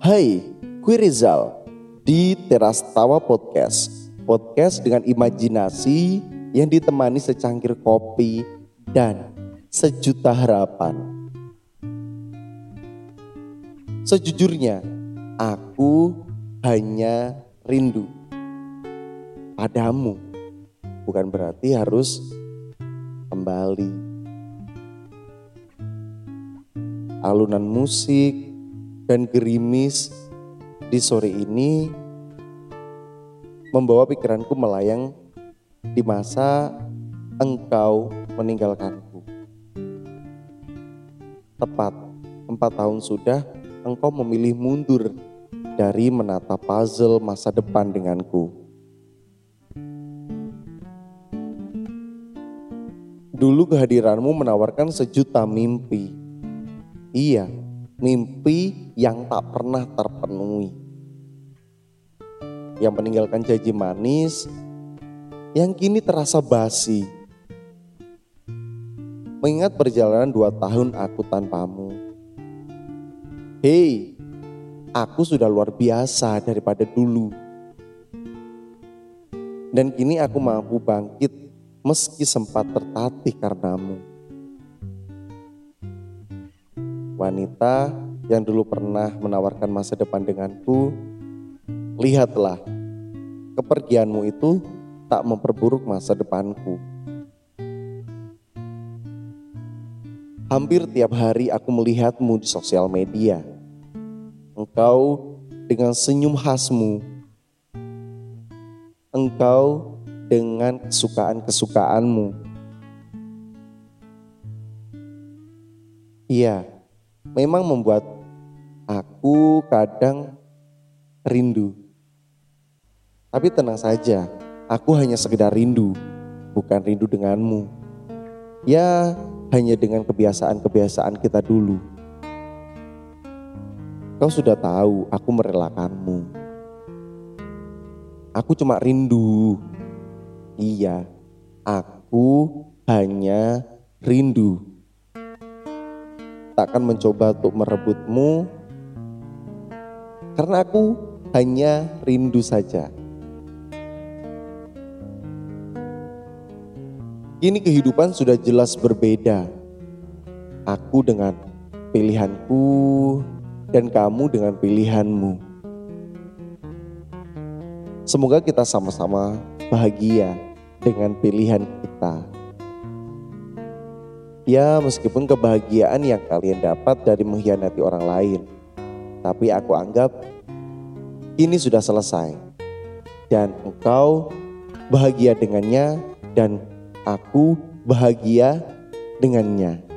Hai, gue Rizal di Teras Tawa Podcast. Podcast dengan imajinasi yang ditemani secangkir kopi dan sejuta harapan. Sejujurnya, aku hanya rindu padamu. Bukan berarti harus kembali alunan musik dan gerimis di sore ini membawa pikiranku melayang di masa engkau meninggalkanku. Tepat empat tahun sudah engkau memilih mundur dari menata puzzle masa depan denganku. Dulu kehadiranmu menawarkan sejuta mimpi Iya, mimpi yang tak pernah terpenuhi. Yang meninggalkan janji manis yang kini terasa basi. Mengingat perjalanan dua tahun aku tanpamu. Hei, aku sudah luar biasa daripada dulu. Dan kini aku mampu bangkit meski sempat tertatih karenamu. Wanita yang dulu pernah menawarkan masa depan denganku, lihatlah, kepergianmu itu tak memperburuk masa depanku. Hampir tiap hari aku melihatmu di sosial media. Engkau dengan senyum khasmu. Engkau dengan kesukaan-kesukaanmu. Iya, memang membuat aku kadang rindu. Tapi tenang saja, aku hanya sekedar rindu, bukan rindu denganmu. Ya, hanya dengan kebiasaan-kebiasaan kita dulu. Kau sudah tahu aku merelakanmu. Aku cuma rindu. Iya, aku hanya rindu takkan mencoba untuk merebutmu karena aku hanya rindu saja. Kini kehidupan sudah jelas berbeda. Aku dengan pilihanku dan kamu dengan pilihanmu. Semoga kita sama-sama bahagia dengan pilihan kita. Ya meskipun kebahagiaan yang kalian dapat dari mengkhianati orang lain. Tapi aku anggap ini sudah selesai. Dan engkau bahagia dengannya dan aku bahagia dengannya.